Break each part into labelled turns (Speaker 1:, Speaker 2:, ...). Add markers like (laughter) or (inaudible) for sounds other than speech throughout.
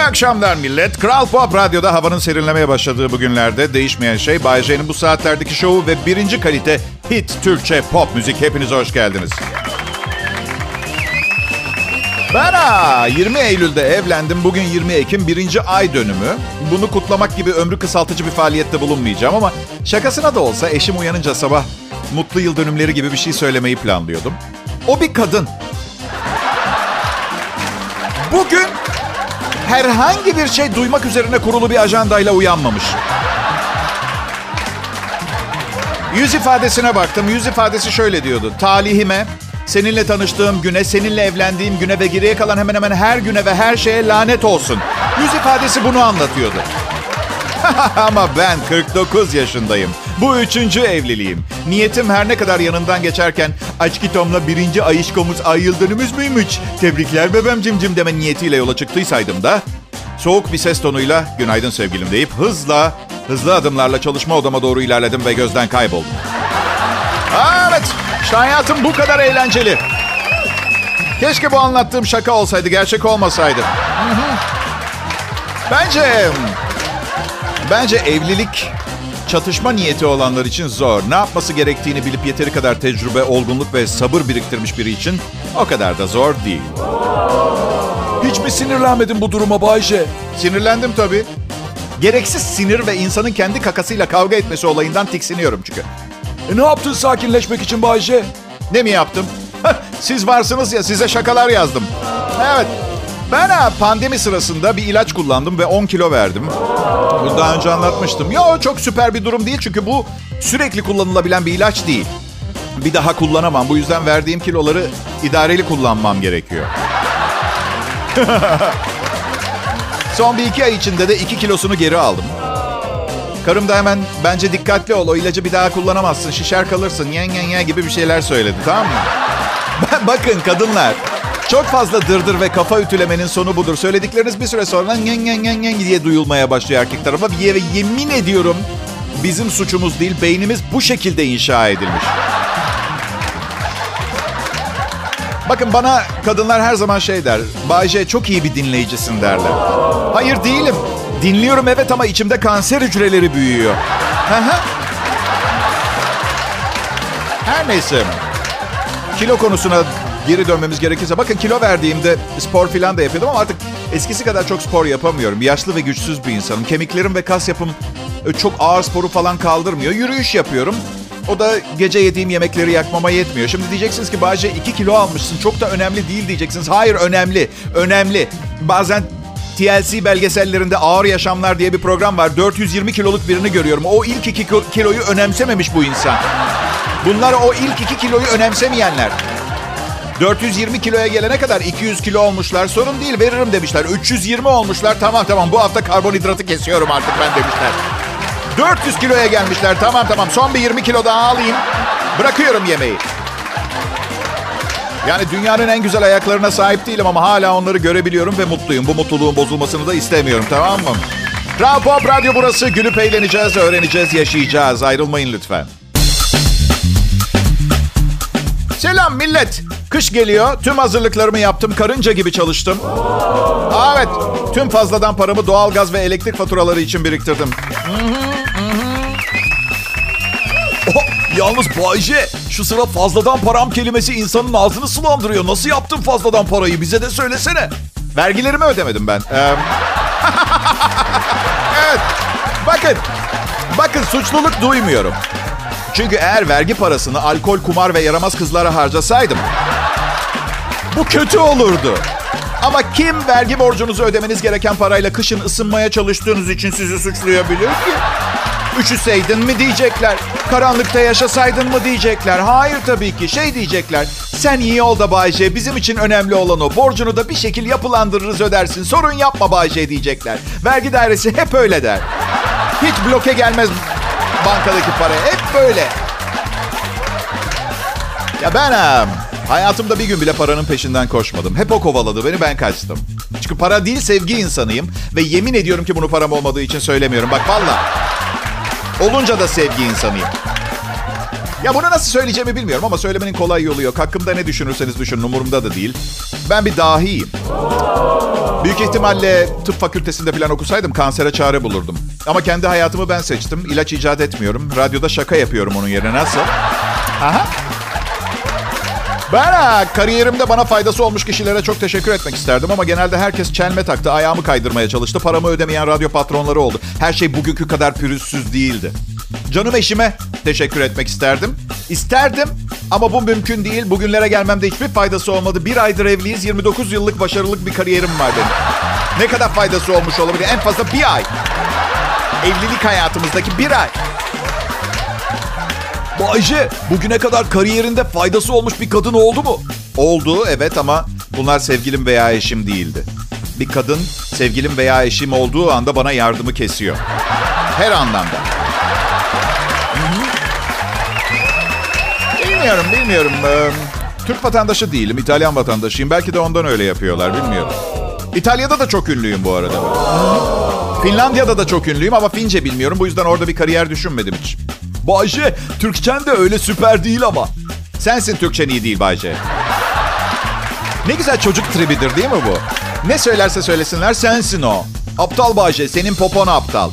Speaker 1: İyi akşamlar millet. Kral Pop Radyo'da havanın serinlemeye başladığı bugünlerde değişmeyen şey Bay J'nin bu saatlerdeki şovu ve birinci kalite hit Türkçe pop müzik. Hepinize hoş geldiniz. Ben ha, 20 Eylül'de evlendim. Bugün 20 Ekim birinci ay dönümü. Bunu kutlamak gibi ömrü kısaltıcı bir faaliyette bulunmayacağım ama şakasına da olsa eşim uyanınca sabah mutlu yıl dönümleri gibi bir şey söylemeyi planlıyordum. O bir kadın. Bugün herhangi bir şey duymak üzerine kurulu bir ajandayla uyanmamış. Yüz ifadesine baktım. Yüz ifadesi şöyle diyordu. Talihime, seninle tanıştığım güne, seninle evlendiğim güne ve geriye kalan hemen hemen her güne ve her şeye lanet olsun. Yüz ifadesi bunu anlatıyordu. (laughs) Ama ben 49 yaşındayım. Bu üçüncü evliliğim. Niyetim her ne kadar yanından geçerken Açki Tom'la birinci ayışkomuz ay yıl dönümüz müymüş? Tebrikler bebem cimcim deme niyetiyle yola çıktıysaydım da soğuk bir ses tonuyla günaydın sevgilim deyip hızla, hızlı adımlarla çalışma odama doğru ilerledim ve gözden kayboldum. Evet, işte hayatım bu kadar eğlenceli. Keşke bu anlattığım şaka olsaydı, gerçek olmasaydı. Bence Bence evlilik çatışma niyeti olanlar için zor. Ne yapması gerektiğini bilip yeteri kadar tecrübe, olgunluk ve sabır biriktirmiş biri için o kadar da zor değil.
Speaker 2: Hiç mi sinirlenmedin bu duruma Bayce?
Speaker 1: Sinirlendim tabii. Gereksiz sinir ve insanın kendi kakasıyla kavga etmesi olayından tiksiniyorum çünkü.
Speaker 2: E ne yaptın sakinleşmek için Bayce?
Speaker 1: Ne mi yaptım? Siz varsınız ya size şakalar yazdım. Evet. Ben ha, pandemi sırasında bir ilaç kullandım ve 10 kilo verdim. Bunu daha önce anlatmıştım. Yo çok süper bir durum değil çünkü bu sürekli kullanılabilen bir ilaç değil. Bir daha kullanamam. Bu yüzden verdiğim kiloları idareli kullanmam gerekiyor. (laughs) Son bir iki ay içinde de iki kilosunu geri aldım. Karım da hemen bence dikkatli ol o ilacı bir daha kullanamazsın şişer kalırsın yen yen yen gibi bir şeyler söyledi tamam mı? (laughs) Bakın kadınlar çok fazla dırdır ve kafa ütülemenin sonu budur. Söyledikleriniz bir süre sonra yen yen yen yen diye duyulmaya başlıyor erkek tarafa. Ve yemin ediyorum bizim suçumuz değil beynimiz bu şekilde inşa edilmiş. Bakın bana kadınlar her zaman şey der. Bayce çok iyi bir dinleyicisin derler. Hayır değilim. Dinliyorum evet ama içimde kanser hücreleri büyüyor. Her neyse. Kilo konusuna geri dönmemiz gerekirse. Bakın kilo verdiğimde spor falan da yapıyordum ama artık eskisi kadar çok spor yapamıyorum. Yaşlı ve güçsüz bir insanım. Kemiklerim ve kas yapım e, çok ağır sporu falan kaldırmıyor. Yürüyüş yapıyorum. O da gece yediğim yemekleri yakmama yetmiyor. Şimdi diyeceksiniz ki Bahçe 2 kilo almışsın. Çok da önemli değil diyeceksiniz. Hayır önemli. Önemli. Bazen TLC belgesellerinde Ağır Yaşamlar diye bir program var. 420 kiloluk birini görüyorum. O ilk 2 kiloyu önemsememiş bu insan. Bunlar o ilk 2 kiloyu önemsemeyenler. 420 kiloya gelene kadar 200 kilo olmuşlar. Sorun değil veririm demişler. 320 olmuşlar. Tamam tamam bu hafta karbonhidratı kesiyorum artık ben demişler. 400 kiloya gelmişler. Tamam tamam son bir 20 kilo daha alayım. Bırakıyorum yemeği. Yani dünyanın en güzel ayaklarına sahip değilim ama hala onları görebiliyorum ve mutluyum. Bu mutluluğun bozulmasını da istemiyorum tamam mı? Kral Pop Radyo burası. Gülüp eğleneceğiz, öğreneceğiz, yaşayacağız. Ayrılmayın lütfen. Selam millet. Kış geliyor. Tüm hazırlıklarımı yaptım. Karınca gibi çalıştım. Evet. Tüm fazladan paramı doğalgaz ve elektrik faturaları için biriktirdim.
Speaker 2: Oh, yalnız Bayce şu sıra fazladan param kelimesi insanın ağzını sulandırıyor. Nasıl yaptın fazladan parayı bize de söylesene.
Speaker 1: Vergilerimi ödemedim ben. Ee... (laughs) evet. Bakın. Bakın suçluluk duymuyorum. Çünkü eğer vergi parasını alkol, kumar ve yaramaz kızlara harcasaydım bu kötü olurdu. Ama kim vergi borcunuzu ödemeniz gereken parayla kışın ısınmaya çalıştığınız için sizi suçlayabilir ki? Üşüseydin mi diyecekler. Karanlıkta yaşasaydın mı diyecekler. Hayır tabii ki. Şey diyecekler. Sen iyi ol da Bayce. Bizim için önemli olan o. Borcunu da bir şekil yapılandırırız ödersin. Sorun yapma Bayce diyecekler. Vergi dairesi hep öyle der. Hiç bloke gelmez bankadaki para. Hep böyle. Ya ben ha, hayatımda bir gün bile paranın peşinden koşmadım. Hep o kovaladı beni ben kaçtım. Çünkü para değil sevgi insanıyım. Ve yemin ediyorum ki bunu param olmadığı için söylemiyorum. Bak valla. Olunca da sevgi insanıyım. Ya bunu nasıl söyleyeceğimi bilmiyorum ama söylemenin kolay yolu yok. Hakkımda ne düşünürseniz düşünün umurumda da değil. Ben bir dahiyim. Büyük ihtimalle tıp fakültesinde falan okusaydım kansere çare bulurdum. Ama kendi hayatımı ben seçtim. İlaç icat etmiyorum. Radyoda şaka yapıyorum onun yerine. Nasıl? Aha. Ben ha, kariyerimde bana faydası olmuş kişilere çok teşekkür etmek isterdim ama genelde herkes çelme taktı, ayağımı kaydırmaya çalıştı. Paramı ödemeyen radyo patronları oldu. Her şey bugünkü kadar pürüzsüz değildi. Canım eşime teşekkür etmek isterdim. İsterdim ama bu mümkün değil. Bugünlere gelmemde hiçbir faydası olmadı. Bir aydır evliyiz, 29 yıllık başarılı bir kariyerim var benim. Ne kadar faydası olmuş olabilir? En fazla bir ay. Evlilik hayatımızdaki bir ay.
Speaker 2: Bayce bugüne kadar kariyerinde faydası olmuş bir kadın oldu mu?
Speaker 1: Oldu evet ama bunlar sevgilim veya eşim değildi. Bir kadın sevgilim veya eşim olduğu anda bana yardımı kesiyor. Her anlamda. Bilmiyorum, bilmiyorum. Ee, Türk vatandaşı değilim, İtalyan vatandaşıyım. Belki de ondan öyle yapıyorlar, bilmiyorum. İtalya'da da çok ünlüyüm bu arada. Finlandiya'da da çok ünlüyüm ama Fince bilmiyorum. Bu yüzden orada bir kariyer düşünmedim hiç.
Speaker 2: Bayce Türkçen de öyle süper değil ama.
Speaker 1: Sensin Türkçen iyi değil Bayce. Ne güzel çocuk tribidir değil mi bu? Ne söylerse söylesinler sensin o. Aptal Bayce, senin popon aptal.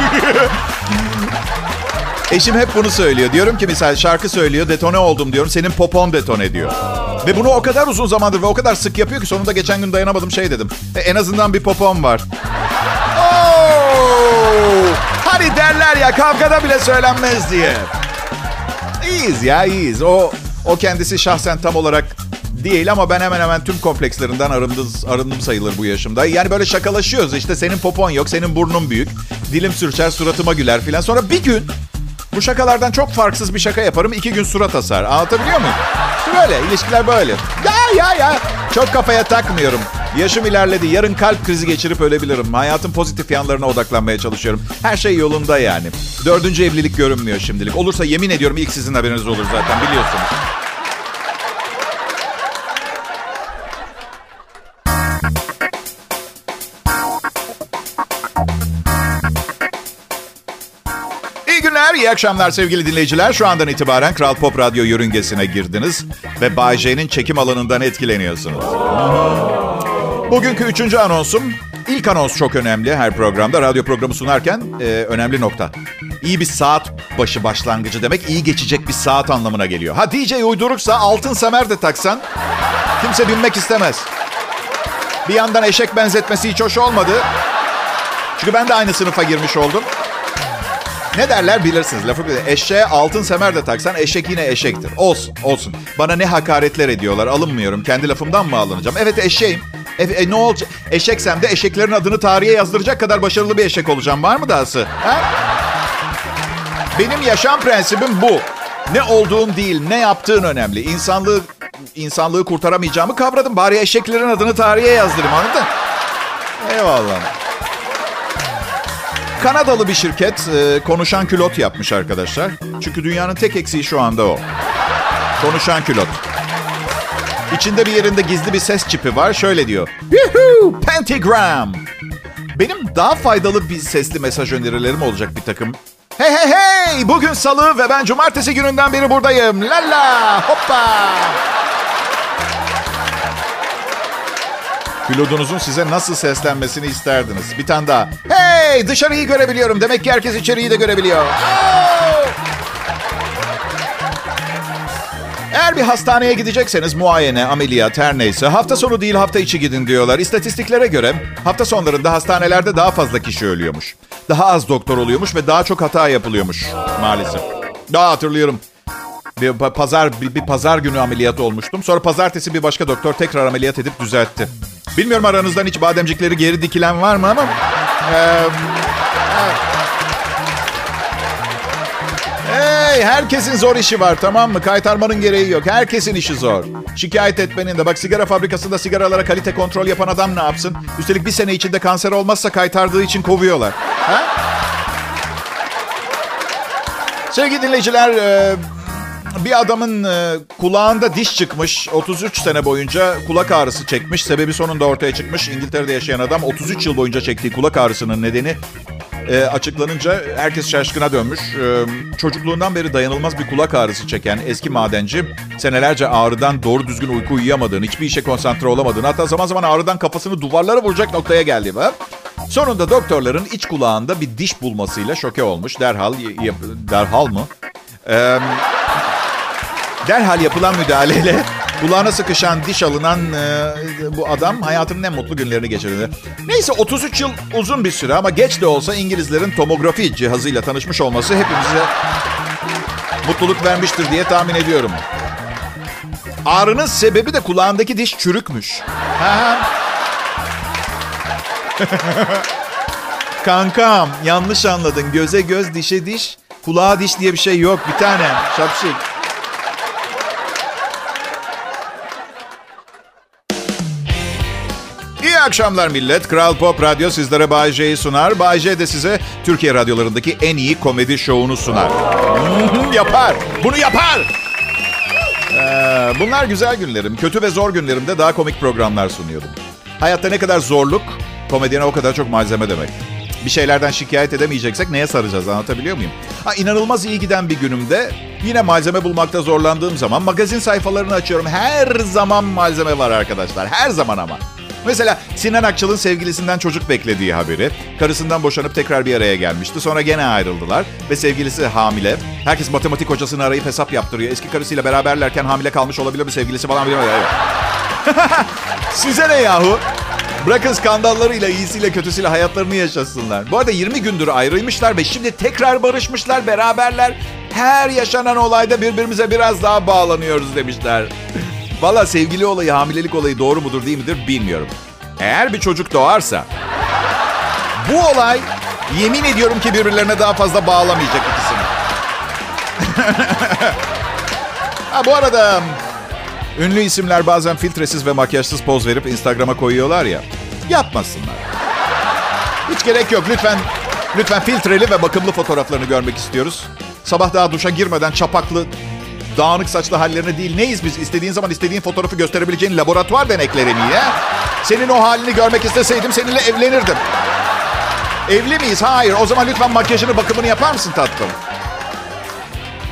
Speaker 1: (laughs) Eşim hep bunu söylüyor. Diyorum ki misal şarkı söylüyor, detone oldum diyorum. Senin popon detone diyor. Ve bunu o kadar uzun zamandır ve o kadar sık yapıyor ki sonunda geçen gün dayanamadım şey dedim. E, en azından bir popon var. Oo! Hani derler ya kavgada bile söylenmez diye. İyiyiz ya iyiyiz. O o kendisi şahsen tam olarak değil ama ben hemen hemen tüm komplekslerinden arındım, arındım sayılır bu yaşımda. Yani böyle şakalaşıyoruz işte senin popon yok, senin burnun büyük. Dilim sürçer, suratıma güler filan. Sonra bir gün bu şakalardan çok farksız bir şaka yaparım. iki gün surat asar. Anlatabiliyor muyum? Böyle, ilişkiler böyle. Ya ya ya. Çok kafaya takmıyorum. Yaşım ilerledi. Yarın kalp krizi geçirip ölebilirim. Hayatın pozitif yanlarına odaklanmaya çalışıyorum. Her şey yolunda yani. Dördüncü evlilik görünmüyor şimdilik. Olursa yemin ediyorum ilk sizin haberiniz olur zaten biliyorsunuz. İyi akşamlar sevgili dinleyiciler. Şu andan itibaren Kral Pop Radyo yörüngesine girdiniz ve Bay J'nin çekim alanından etkileniyorsunuz. Bugünkü üçüncü anonsum. İlk anons çok önemli her programda. Radyo programı sunarken e, önemli nokta. İyi bir saat başı başlangıcı demek iyi geçecek bir saat anlamına geliyor. Ha DJ uyduruksa altın semer de taksan kimse binmek istemez. Bir yandan eşek benzetmesi hiç hoş olmadı. Çünkü ben de aynı sınıfa girmiş oldum. Ne derler bilirsiniz. Lafı bilir. Eşeğe altın semer de taksan eşek yine eşektir. Olsun, olsun. Bana ne hakaretler ediyorlar. Alınmıyorum. Kendi lafımdan mı alınacağım? Evet eşeğim. E, e, ne olacak? Eşeksem de eşeklerin adını tarihe yazdıracak kadar başarılı bir eşek olacağım. Var mı dahası? Ha? Benim yaşam prensibim bu. Ne olduğun değil, ne yaptığın önemli. İnsanlığı insanlığı kurtaramayacağımı kavradım. Bari eşeklerin adını tarihe yazdırayım anladın? Eyvallah. Kanadalı bir şirket e, konuşan külot yapmış arkadaşlar. Çünkü dünyanın tek eksiği şu anda o. Konuşan külot. İçinde bir yerinde gizli bir ses çipi var. Şöyle diyor. Yuhu! Pentagram. Benim daha faydalı bir sesli mesaj önerilerim olacak bir takım. Hey hey hey! Bugün salı ve ben cumartesi gününden beri buradayım. La la! Hoppa! Pilodunuzun size nasıl seslenmesini isterdiniz? Bir tane daha. Hey! Dışarıyı görebiliyorum. Demek ki herkes içeriği de görebiliyor. Eğer bir hastaneye gidecekseniz muayene, ameliyat her neyse hafta sonu değil hafta içi gidin diyorlar. İstatistiklere göre hafta sonlarında hastanelerde daha fazla kişi ölüyormuş. Daha az doktor oluyormuş ve daha çok hata yapılıyormuş maalesef. Daha hatırlıyorum. Bir pa- pazar bir, bir pazar günü ameliyat olmuştum. Sonra pazartesi bir başka doktor tekrar ameliyat edip düzeltti. Bilmiyorum aranızdan hiç bademcikleri geri dikilen var mı ama... Hey, herkesin zor işi var tamam mı? Kaytarmanın gereği yok. Herkesin işi zor. Şikayet etmenin de. Bak sigara fabrikasında sigaralara kalite kontrol yapan adam ne yapsın? Üstelik bir sene içinde kanser olmazsa kaytardığı için kovuyorlar. Ha? Sevgili dinleyiciler, bir adamın e, kulağında diş çıkmış. 33 sene boyunca kulak ağrısı çekmiş. Sebebi sonunda ortaya çıkmış. İngiltere'de yaşayan adam 33 yıl boyunca çektiği kulak ağrısının nedeni e, açıklanınca herkes şaşkına dönmüş. E, çocukluğundan beri dayanılmaz bir kulak ağrısı çeken eski madenci senelerce ağrıdan doğru düzgün uyku uyuyamadığını, hiçbir işe konsantre olamadığını, hatta zaman zaman ağrıdan kafasını duvarlara vuracak noktaya geldi. Ha? Sonunda doktorların iç kulağında bir diş bulmasıyla şoke olmuş. Derhal, derhal mı? Ee, derhal yapılan müdahaleyle (laughs) kulağına sıkışan diş alınan e, bu adam hayatının en mutlu günlerini geçirdi. Neyse 33 yıl uzun bir süre ama geç de olsa İngilizlerin tomografi cihazıyla tanışmış olması hepimize mutluluk vermiştir diye tahmin ediyorum. Ağrının sebebi de kulağındaki diş çürükmüş. (laughs) Kankam yanlış anladın. Göze göz, dişe diş, kulağa diş diye bir şey yok bir tane. Şapşik. İyi akşamlar millet. Kral Pop Radyo sizlere Bay J'yi sunar. Bay J de size Türkiye radyolarındaki en iyi komedi şovunu sunar. yapar. Bunu yapar. Ee, bunlar güzel günlerim. Kötü ve zor günlerimde daha komik programlar sunuyordum. Hayatta ne kadar zorluk, komedyene o kadar çok malzeme demek. Bir şeylerden şikayet edemeyeceksek neye saracağız anlatabiliyor muyum? Ha, inanılmaz iyi giden bir günümde yine malzeme bulmakta zorlandığım zaman magazin sayfalarını açıyorum. Her zaman malzeme var arkadaşlar. Her zaman ama. Mesela Sinan Akçıl'ın sevgilisinden çocuk beklediği haberi. Karısından boşanıp tekrar bir araya gelmişti. Sonra gene ayrıldılar ve sevgilisi hamile. Herkes matematik hocasını arayıp hesap yaptırıyor. Eski karısıyla beraberlerken hamile kalmış olabilir mi sevgilisi falan bilmiyorum. (laughs) Size ne yahu? Bırakın skandallarıyla, iyisiyle, kötüsüyle hayatlarını yaşasınlar. Bu arada 20 gündür ayrıymışlar ve şimdi tekrar barışmışlar, beraberler. Her yaşanan olayda birbirimize biraz daha bağlanıyoruz demişler. Valla sevgili olayı, hamilelik olayı doğru mudur değil midir bilmiyorum. Eğer bir çocuk doğarsa bu olay yemin ediyorum ki birbirlerine daha fazla bağlamayacak ikisini. (laughs) ha, bu arada ünlü isimler bazen filtresiz ve makyajsız poz verip Instagram'a koyuyorlar ya. Yapmasınlar. Hiç gerek yok. Lütfen lütfen filtreli ve bakımlı fotoğraflarını görmek istiyoruz. Sabah daha duşa girmeden çapaklı, dağınık saçlı hallerini değil. Neyiz biz? İstediğin zaman istediğin fotoğrafı gösterebileceğin laboratuvar denekleri mi ya? Senin o halini görmek isteseydim seninle evlenirdim. Evli miyiz? Hayır. O zaman lütfen makyajını, bakımını yapar mısın tatlım?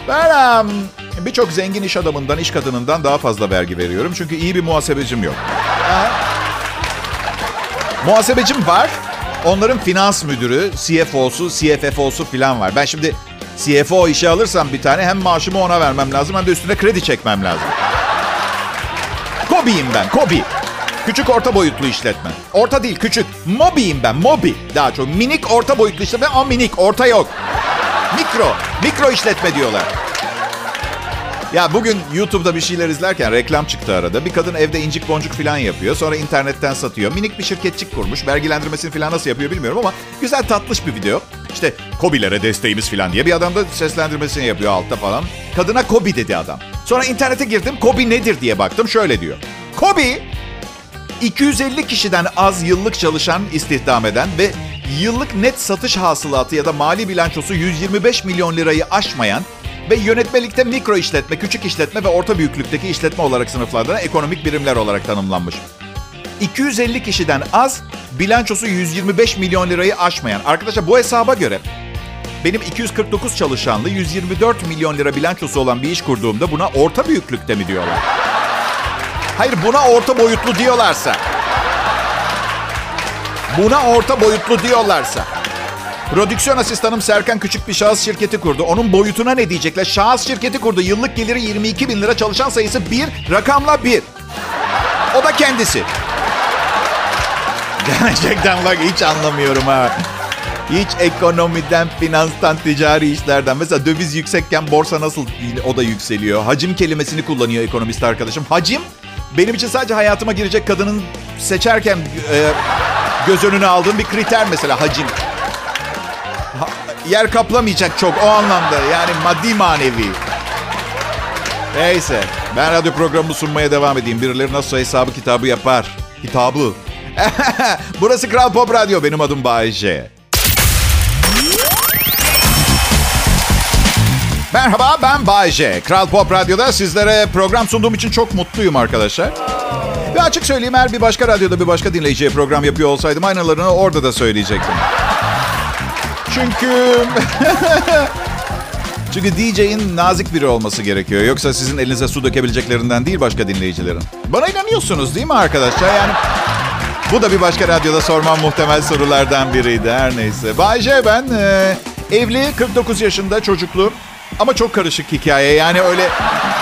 Speaker 1: Ben um, birçok zengin iş adamından, iş kadınından daha fazla vergi veriyorum. Çünkü iyi bir muhasebecim yok. Ha? Muhasebecim var. Onların finans müdürü, CFO'su, CFFO'su falan var. Ben şimdi CFO işe alırsam bir tane hem maaşımı ona vermem lazım hem de üstüne kredi çekmem lazım. Kobi'yim ben, Kobi. Küçük orta boyutlu işletme. Orta değil, küçük. Mobi'yim ben, Mobi. Daha çok minik orta boyutlu işletme ama minik, orta yok. Mikro, mikro işletme diyorlar. Ya bugün YouTube'da bir şeyler izlerken reklam çıktı arada. Bir kadın evde incik boncuk falan yapıyor. Sonra internetten satıyor. Minik bir şirketçik kurmuş. Vergilendirmesini falan nasıl yapıyor bilmiyorum ama güzel tatlış bir video. İşte Kobi'lere desteğimiz falan diye bir adam da seslendirmesini yapıyor altta falan. Kadına Kobi dedi adam. Sonra internete girdim. Kobi nedir diye baktım. Şöyle diyor. Kobi 250 kişiden az yıllık çalışan istihdam eden ve yıllık net satış hasılatı ya da mali bilançosu 125 milyon lirayı aşmayan ve yönetmelikte mikro işletme, küçük işletme ve orta büyüklükteki işletme olarak sınıflardan ekonomik birimler olarak tanımlanmış. 250 kişiden az, bilançosu 125 milyon lirayı aşmayan. Arkadaşlar bu hesaba göre benim 249 çalışanlı 124 milyon lira bilançosu olan bir iş kurduğumda buna orta büyüklükte mi diyorlar? Hayır buna orta boyutlu diyorlarsa. Buna orta boyutlu diyorlarsa. Prodüksiyon asistanım Serkan küçük bir şahıs şirketi kurdu. Onun boyutuna ne diyecekler? Şahıs şirketi kurdu. Yıllık geliri 22 bin lira. Çalışan sayısı 1. Rakamla 1. O da kendisi. Gerçekten bak hiç anlamıyorum ha. Hiç ekonomiden, finanstan, ticari işlerden. Mesela döviz yüksekken borsa nasıl o da yükseliyor. Hacim kelimesini kullanıyor ekonomist arkadaşım. Hacim benim için sadece hayatıma girecek kadının seçerken e, göz önüne aldığım bir kriter mesela hacim. Ha, yer kaplamayacak çok o anlamda yani maddi manevi. Neyse ben radyo programını sunmaya devam edeyim. Birileri nasıl hesabı kitabı yapar. Kitabı. (laughs) Burası Kral Pop Radyo. Benim adım Bayece. Merhaba ben Bayece. Kral Pop Radyo'da sizlere program sunduğum için çok mutluyum arkadaşlar. Ve açık söyleyeyim eğer bir başka radyoda bir başka dinleyiciye program yapıyor olsaydım aynalarını orada da söyleyecektim. Çünkü... (laughs) Çünkü DJ'in nazik biri olması gerekiyor. Yoksa sizin elinize su dökebileceklerinden değil başka dinleyicilerin. Bana inanıyorsunuz değil mi arkadaşlar? Yani bu da bir başka radyoda sormam muhtemel sorulardan biriydi. Her neyse. Bay J ben. e, evli, 49 yaşında, çocuklu. Ama çok karışık hikaye. Yani öyle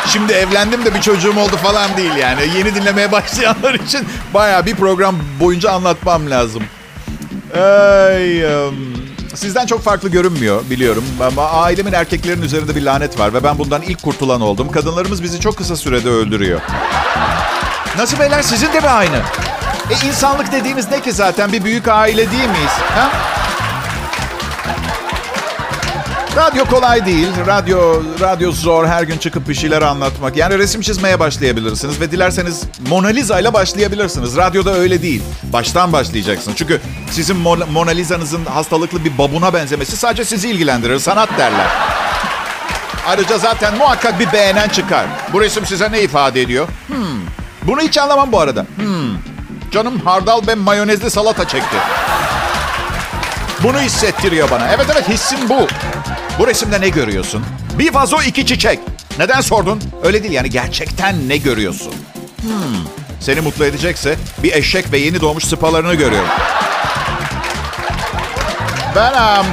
Speaker 1: şimdi evlendim de bir çocuğum oldu falan değil yani. Yeni dinlemeye başlayanlar için baya bir program boyunca anlatmam lazım. Ay, em, sizden çok farklı görünmüyor biliyorum. Ama ailemin erkeklerin üzerinde bir lanet var ve ben bundan ilk kurtulan oldum. Kadınlarımız bizi çok kısa sürede öldürüyor. Nasıl beyler sizin de mi aynı? E insanlık dediğimiz ne ki zaten bir büyük aile değil miyiz? Ha? Radyo kolay değil. Radyo radyo zor. Her gün çıkıp bir şeyler anlatmak. Yani resim çizmeye başlayabilirsiniz ve dilerseniz Mona Lisa ile başlayabilirsiniz. Radyoda öyle değil. Baştan başlayacaksınız. Çünkü sizin Mon- Mona Lisa'nızın hastalıklı bir babuna benzemesi sadece sizi ilgilendirir. Sanat derler. Ayrıca zaten muhakkak bir beğenen çıkar. Bu resim size ne ifade ediyor? Hmm. Bunu hiç anlamam bu arada. Hmm. Canım hardal ve mayonezli salata çekti. Bunu hissettiriyor bana. Evet evet hissim bu. Bu resimde ne görüyorsun? Bir vazo iki çiçek. Neden sordun? Öyle değil yani gerçekten ne görüyorsun? Hmm. Seni mutlu edecekse bir eşek ve yeni doğmuş sıpalarını görüyorum. Ben am,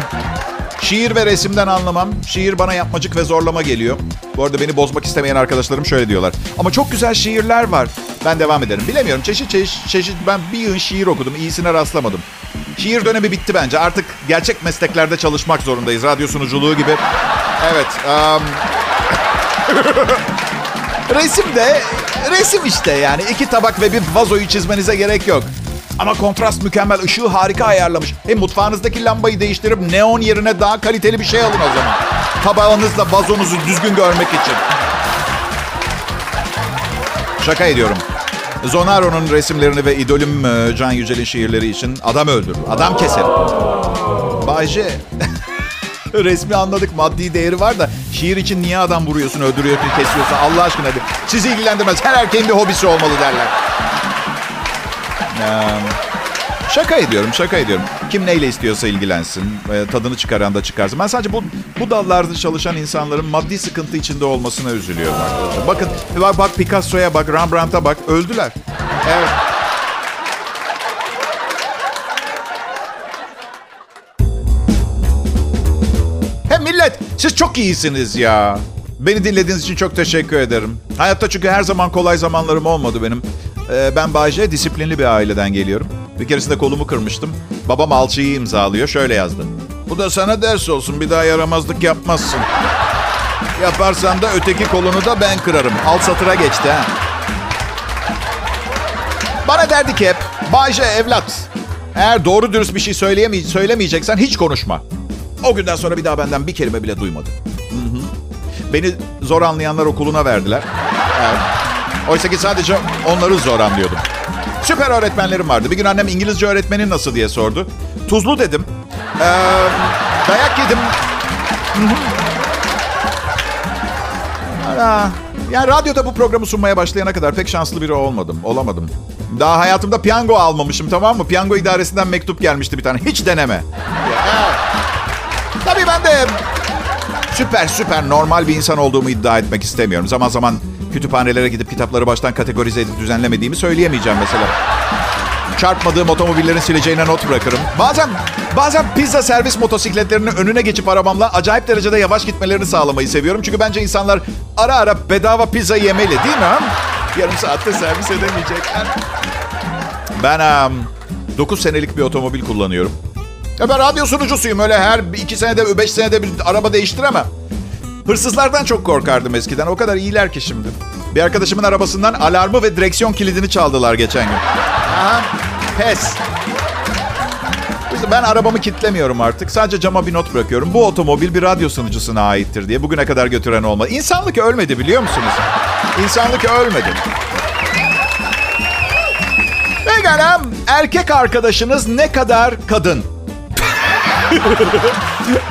Speaker 1: şiir ve resimden anlamam. Şiir bana yapmacık ve zorlama geliyor. Bu arada beni bozmak istemeyen arkadaşlarım şöyle diyorlar. Ama çok güzel şiirler var. Ben devam ederim. Bilemiyorum çeşit çeşit, çeşit ben bir yığın şiir okudum. İyisine rastlamadım. Şiir dönemi bitti bence. Artık gerçek mesleklerde çalışmak zorundayız. Radyo sunuculuğu gibi. Evet. am, (laughs) resim de resim işte yani. iki tabak ve bir vazoyu çizmenize gerek yok. Ama kontrast mükemmel. ışığı harika ayarlamış. Hem mutfağınızdaki lambayı değiştirip neon yerine daha kaliteli bir şey alın o zaman. Tabağınızla vazonuzu düzgün görmek için. Şaka ediyorum. Zonaro'nun resimlerini ve idolüm e, Can Yücel'in şiirleri için adam öldür, adam keser. Bayce, (laughs) resmi anladık maddi değeri var da şiir için niye adam vuruyorsun, öldürüyorsun, kesiyorsun Allah aşkına. Sizi ilgilendirmez. Her erkeğin bir hobisi olmalı derler. Şaka ediyorum, şaka ediyorum. Kim neyle istiyorsa ilgilensin. e, tadını çıkaran da çıkarsın. Ben sadece bu bu dallarda çalışan insanların maddi sıkıntı içinde olmasına üzülüyorum arkadaşlar. Bakın bak, bak Picasso'ya bak, Rembrandt'a bak. Öldüler. Evet. Hem millet siz çok iyisiniz ya. Beni dinlediğiniz için çok teşekkür ederim. Hayatta çünkü her zaman kolay zamanlarım olmadı benim. Ee, ben Bayce, disiplinli bir aileden geliyorum. Bir keresinde kolumu kırmıştım. Babam alçıyı imzalıyor. Şöyle yazdı. Bu da sana ders olsun. Bir daha yaramazlık yapmazsın. Yaparsan da öteki kolunu da ben kırarım. Alt satıra geçti ha. Bana derdi ki hep, Bayce evlat, eğer doğru dürüst bir şey söyleyemey söylemeyeceksen hiç konuşma. O günden sonra bir daha benden bir kelime bile duymadı. Hı hı. Beni zor anlayanlar okuluna verdiler. Oysa ki sadece onları zor anlıyordum. Süper öğretmenlerim vardı. Bir gün annem İngilizce öğretmenin nasıl diye sordu. Tuzlu dedim. Ee, dayak yedim. Ana. Yani radyoda bu programı sunmaya başlayana kadar pek şanslı biri olmadım. Olamadım. Daha hayatımda piyango almamışım tamam mı? Piyango idaresinden mektup gelmişti bir tane. Hiç deneme. Evet. Tabii ben de süper süper normal bir insan olduğumu iddia etmek istemiyorum. Zaman zaman kütüphanelere gidip kitapları baştan kategorize edip düzenlemediğimi söyleyemeyeceğim mesela. Çarpmadığım otomobillerin sileceğine not bırakırım. Bazen bazen pizza servis motosikletlerinin önüne geçip arabamla acayip derecede yavaş gitmelerini sağlamayı seviyorum. Çünkü bence insanlar ara ara bedava pizza yemeli değil mi? Yarım saatte servis edemeyecekler. Ben um, 9 senelik bir otomobil kullanıyorum. Ya ben radyo sunucusuyum. Öyle her iki senede, beş senede bir araba değiştiremem. Hırsızlardan çok korkardım eskiden. O kadar iyiler ki şimdi. Bir arkadaşımın arabasından alarmı ve direksiyon kilidini çaldılar geçen gün. Aha, pes. Ben arabamı kitlemiyorum artık. Sadece cama bir not bırakıyorum. Bu otomobil bir radyo sunucusuna aittir diye. Bugüne kadar götüren olmadı. İnsanlık ölmedi biliyor musunuz? İnsanlık ölmedi. Pekala. Erkek arkadaşınız ne kadar kadın? (laughs)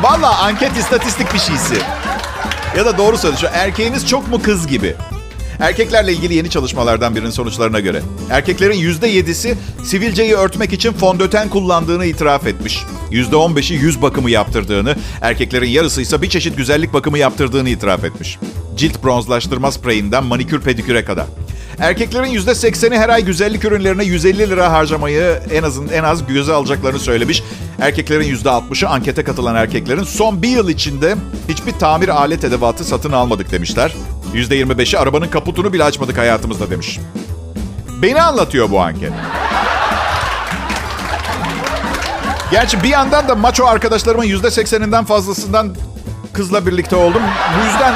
Speaker 1: Valla anket istatistik bir şeysi. Ya da doğru söylüyor. Erkeğiniz çok mu kız gibi? Erkeklerle ilgili yeni çalışmalardan birinin sonuçlarına göre. Erkeklerin %7'si sivilceyi örtmek için fondöten kullandığını itiraf etmiş. %15'i yüz bakımı yaptırdığını, erkeklerin yarısı ise bir çeşit güzellik bakımı yaptırdığını itiraf etmiş. Cilt bronzlaştırma spreyinden manikür pediküre kadar. Erkeklerin %80'i her ay güzellik ürünlerine 150 lira harcamayı en azın en az göze alacaklarını söylemiş. Erkeklerin %60'ı ankete katılan erkeklerin son bir yıl içinde hiçbir tamir alet edevatı satın almadık demişler. %25'i arabanın kaputunu bile açmadık hayatımızda demiş. Beni anlatıyor bu anket. Gerçi bir yandan da maço arkadaşlarımın %80'inden fazlasından kızla birlikte oldum. Bu yüzden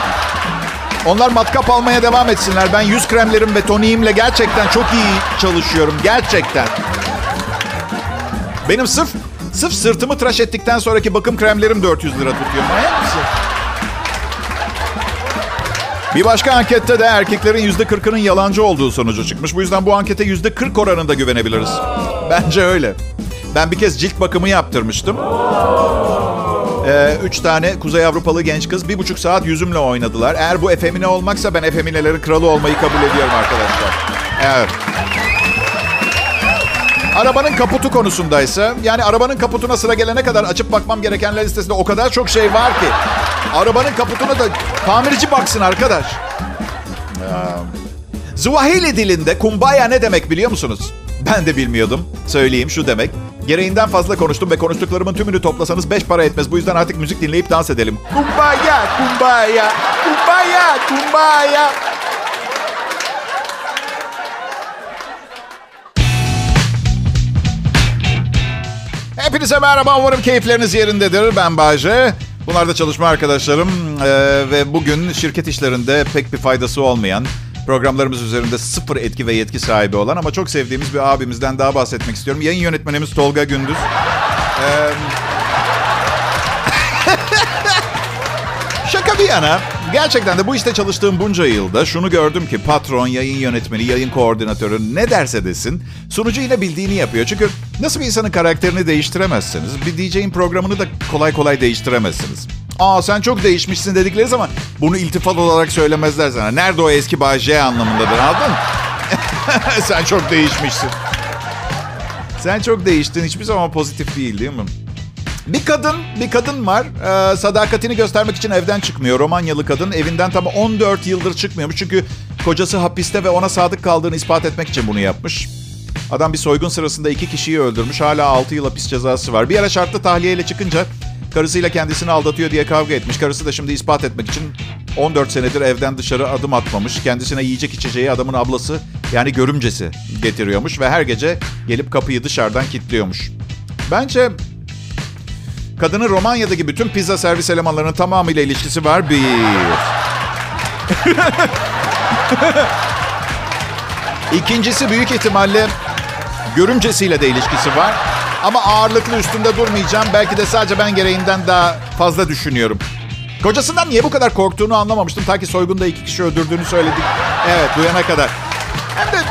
Speaker 1: onlar matkap almaya devam etsinler. Ben yüz kremlerim ve toniğimle gerçekten çok iyi çalışıyorum. Gerçekten. Benim sırf sırf sırtımı tıraş ettikten sonraki bakım kremlerim 400 lira tutuyor. Manyak mısın? Bir başka ankette de erkeklerin %40'ının yalancı olduğu sonucu çıkmış. Bu yüzden bu ankete %40 oranında güvenebiliriz. Bence öyle. Ben bir kez cilt bakımı yaptırmıştım. Ee, üç tane Kuzey Avrupalı genç kız bir buçuk saat yüzümle oynadılar. Eğer bu efemine olmaksa ben efeminelerin kralı olmayı kabul ediyorum arkadaşlar. Evet. Arabanın kaputu konusundaysa, yani arabanın kaputuna sıra gelene kadar açıp bakmam gerekenler listesinde o kadar çok şey var ki. Arabanın kaputuna da tamirci baksın arkadaş. Ee, Zuahili dilinde kumbaya ne demek biliyor musunuz? Ben de bilmiyordum. Söyleyeyim şu demek. Gereğinden fazla konuştum ve konuştuklarımın tümünü toplasanız beş para etmez. Bu yüzden artık müzik dinleyip dans edelim. Kumbaya, kumbaya, kumbaya, kumbaya. Hepinize merhaba. Umarım keyifleriniz yerindedir. Ben Bayce. Bunlar da çalışma arkadaşlarım. Ee, ve bugün şirket işlerinde pek bir faydası olmayan, programlarımız üzerinde sıfır etki ve yetki sahibi olan ama çok sevdiğimiz bir abimizden daha bahsetmek istiyorum. Yayın yönetmenimiz Tolga Gündüz. Ee, (laughs) Şaka bir yana, gerçekten de bu işte çalıştığım bunca yılda şunu gördüm ki patron, yayın yönetmeni, yayın koordinatörü ne derse desin sunucu yine bildiğini yapıyor. Çünkü nasıl bir insanın karakterini değiştiremezsiniz, bir DJ'in programını da kolay kolay değiştiremezsiniz. Aa sen çok değişmişsin dedikleri zaman bunu iltifat olarak söylemezler sana. Nerede o eski Bay J anlamındadır anladın mı? (laughs) sen çok değişmişsin. Sen çok değiştin. Hiçbir zaman pozitif değil değil mi? Bir kadın, bir kadın var. Ee, sadakatini göstermek için evden çıkmıyor. Romanyalı kadın evinden tam 14 yıldır çıkmıyormuş. Çünkü kocası hapiste ve ona sadık kaldığını ispat etmek için bunu yapmış. Adam bir soygun sırasında iki kişiyi öldürmüş. Hala 6 yıl hapis cezası var. Bir ara şartlı tahliyeyle çıkınca karısıyla kendisini aldatıyor diye kavga etmiş. Karısı da şimdi ispat etmek için 14 senedir evden dışarı adım atmamış. Kendisine yiyecek içeceği adamın ablası yani görümcesi getiriyormuş. Ve her gece gelip kapıyı dışarıdan kilitliyormuş. Bence Kadının Romanya'daki bütün pizza servis elemanlarının tamamıyla ilişkisi var. Bir. (laughs) İkincisi büyük ihtimalle görümcesiyle de ilişkisi var. Ama ağırlıklı üstünde durmayacağım. Belki de sadece ben gereğinden daha fazla düşünüyorum. Kocasından niye bu kadar korktuğunu anlamamıştım. Ta ki soygunda iki kişi öldürdüğünü söyledik. Evet duyana kadar. Hem de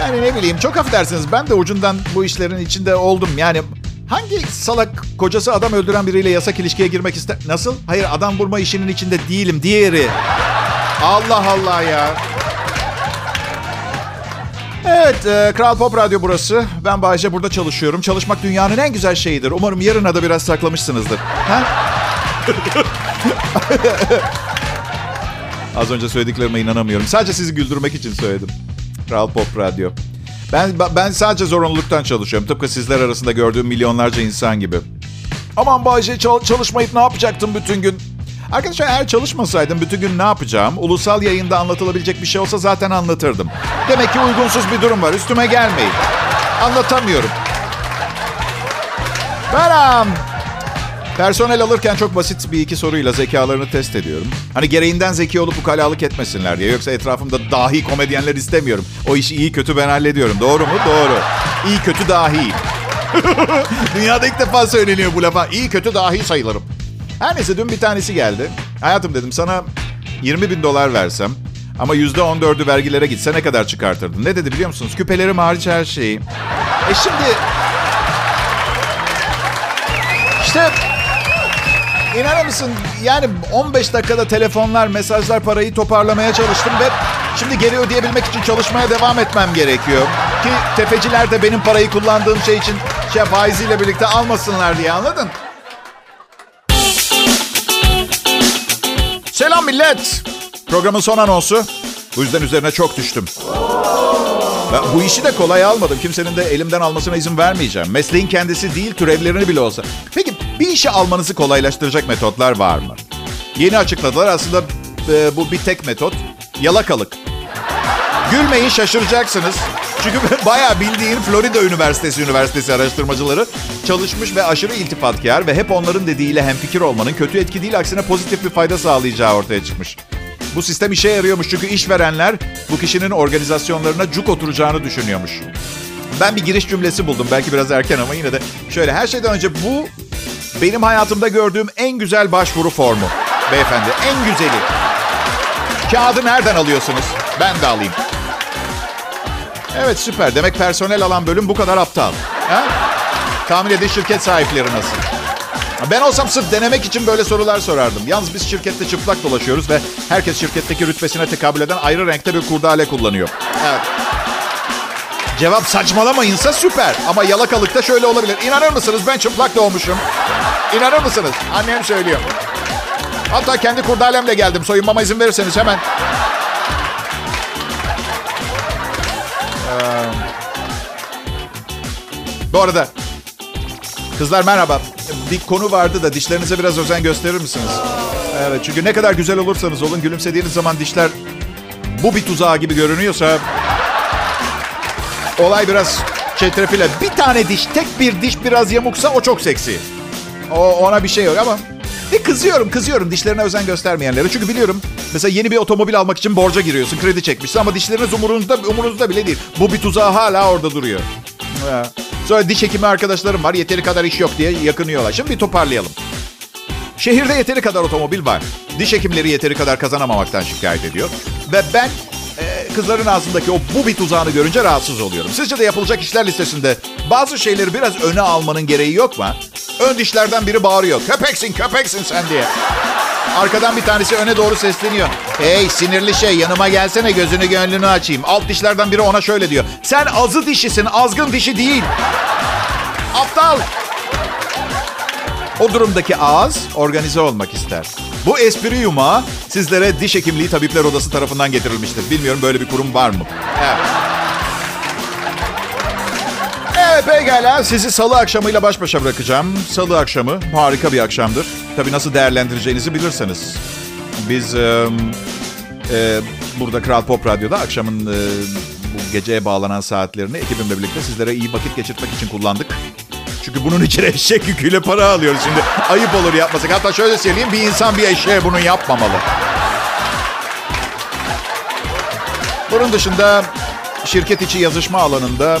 Speaker 1: yani ne bileyim çok affedersiniz ben de ucundan bu işlerin içinde oldum. Yani hangi salak kocası adam öldüren biriyle yasak ilişkiye girmek ister? Nasıl? Hayır adam vurma işinin içinde değilim. Diğeri. Allah Allah ya. Evet, e, Kral Pop Radyo burası. Ben Bayece burada çalışıyorum. Çalışmak dünyanın en güzel şeyidir. Umarım yarına da biraz saklamışsınızdır. Ha? (laughs) Az önce söylediklerime inanamıyorum. Sadece sizi güldürmek için söyledim. Kral Pop Radyo. Ben ben sadece zorunluluktan çalışıyorum. Tıpkı sizler arasında gördüğüm milyonlarca insan gibi. Aman Bayce çalışmayıp ne yapacaktım bütün gün? Arkadaşlar eğer çalışmasaydım bütün gün ne yapacağım? Ulusal yayında anlatılabilecek bir şey olsa zaten anlatırdım. Demek ki uygunsuz bir durum var. Üstüme gelmeyin. Anlatamıyorum. Beram. Personel alırken çok basit bir iki soruyla zekalarını test ediyorum. Hani gereğinden zeki olup ukalalık etmesinler diye. Yoksa etrafımda dahi komedyenler istemiyorum. O işi iyi kötü ben hallediyorum. Doğru mu? Doğru. İyi kötü dahi. (laughs) Dünyada ilk defa söyleniyor bu lafa. İyi kötü dahi sayılırım. Her neyse dün bir tanesi geldi. Hayatım dedim sana 20 bin dolar versem ama yüzde 14'ü vergilere gitse ne kadar çıkartırdın? Ne dedi biliyor musunuz? Küpelerim hariç her şeyi. E şimdi... İşte İnanır mısın? Yani 15 dakikada telefonlar, mesajlar, parayı toparlamaya çalıştım ve şimdi geri ödeyebilmek için çalışmaya devam etmem gerekiyor. Ki tefeciler de benim parayı kullandığım şey için şey faiziyle birlikte almasınlar diye anladın? Selam millet. Programın son anonsu. Bu yüzden üzerine çok düştüm. Ben bu işi de kolay almadım. Kimsenin de elimden almasına izin vermeyeceğim. Mesleğin kendisi değil, türevlerini bile olsa. Peki işi almanızı kolaylaştıracak metotlar var mı? Yeni açıkladılar. Aslında e, bu bir tek metot. Yalakalık. Gülmeyin şaşıracaksınız. Çünkü (laughs) bayağı bildiğin Florida Üniversitesi Üniversitesi araştırmacıları çalışmış ve aşırı iltifatkar ve hep onların dediğiyle hemfikir olmanın kötü etki değil aksine pozitif bir fayda sağlayacağı ortaya çıkmış. Bu sistem işe yarıyormuş çünkü işverenler bu kişinin organizasyonlarına cuk oturacağını düşünüyormuş. Ben bir giriş cümlesi buldum. Belki biraz erken ama yine de şöyle her şeyden önce bu benim hayatımda gördüğüm en güzel başvuru formu. Beyefendi en güzeli. Kağıdı nereden alıyorsunuz? Ben de alayım. Evet süper. Demek personel alan bölüm bu kadar aptal. Ha? Tahmin edin şirket sahipleri nasıl? Ben olsam sırf denemek için böyle sorular sorardım. Yalnız biz şirkette çıplak dolaşıyoruz ve herkes şirketteki rütbesine tekabül eden ayrı renkte bir kurdale kullanıyor. Evet. Cevap saçmalamayınsa süper. Ama yalakalıkta şöyle olabilir. İnanır mısınız ben çıplak doğmuşum. İnanır mısınız? Annem söylüyor. Hatta kendi kurdalemle geldim. Soyunmama izin verirseniz hemen. Ee, bu arada kızlar merhaba. Bir konu vardı da dişlerinize biraz özen gösterir misiniz? Evet çünkü ne kadar güzel olursanız olun gülümsediğiniz zaman dişler bu bir tuzağı gibi görünüyorsa olay biraz çetrefile. Bir tane diş, tek bir diş biraz yamuksa o çok seksi. O, ona bir şey yok ama bir kızıyorum, kızıyorum dişlerine özen göstermeyenlere. Çünkü biliyorum mesela yeni bir otomobil almak için borca giriyorsun, kredi çekmişsin ama dişleriniz umurunuzda, umurunuzda bile değil. Bu bir tuzağı hala orada duruyor. Sonra diş hekimi arkadaşlarım var, yeteri kadar iş yok diye yakınıyorlar. Şimdi bir toparlayalım. Şehirde yeteri kadar otomobil var. Diş hekimleri yeteri kadar kazanamamaktan şikayet ediyor. Ve ben kızların ağzındaki o bu bir tuzağını görünce rahatsız oluyorum. Sizce de yapılacak işler listesinde bazı şeyleri biraz öne almanın gereği yok mu? Ön dişlerden biri bağırıyor. Köpeksin, köpeksin sen diye. Arkadan bir tanesi öne doğru sesleniyor. Hey sinirli şey yanıma gelsene gözünü gönlünü açayım. Alt dişlerden biri ona şöyle diyor. Sen azı dişisin, azgın dişi değil. Aptal. O durumdaki ağız organize olmak ister. Bu espri yumağı sizlere diş hekimliği tabipler odası tarafından getirilmiştir. Bilmiyorum böyle bir kurum var mı? Evet. Evet pekala sizi salı akşamıyla baş başa bırakacağım. Salı akşamı harika bir akşamdır. Tabii nasıl değerlendireceğinizi bilirseniz. Biz e, e, burada Kral Pop Radyo'da akşamın e, bu geceye bağlanan saatlerini ekibimle birlikte sizlere iyi vakit geçirtmek için kullandık. Çünkü bunun için eşek yüküyle para alıyoruz şimdi. Ayıp olur yapmasak. Hatta şöyle söyleyeyim bir insan bir eşeğe bunu yapmamalı. Bunun dışında şirket içi yazışma alanında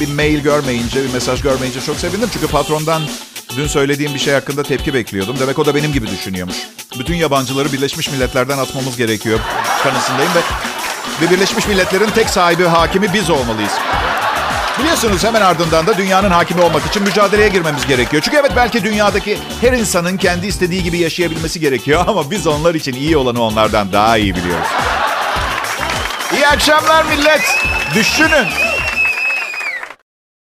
Speaker 1: bir mail görmeyince, bir mesaj görmeyince çok sevindim. Çünkü patrondan dün söylediğim bir şey hakkında tepki bekliyordum. Demek o da benim gibi düşünüyormuş. Bütün yabancıları Birleşmiş Milletler'den atmamız gerekiyor kanısındayım ve, ve Birleşmiş Milletler'in tek sahibi, hakimi biz olmalıyız. Biliyorsunuz hemen ardından da dünyanın hakimi olmak için mücadeleye girmemiz gerekiyor. Çünkü evet belki dünyadaki her insanın kendi istediği gibi yaşayabilmesi gerekiyor (laughs) ama biz onlar için iyi olanı onlardan daha iyi biliyoruz. İyi akşamlar millet. Düşünün.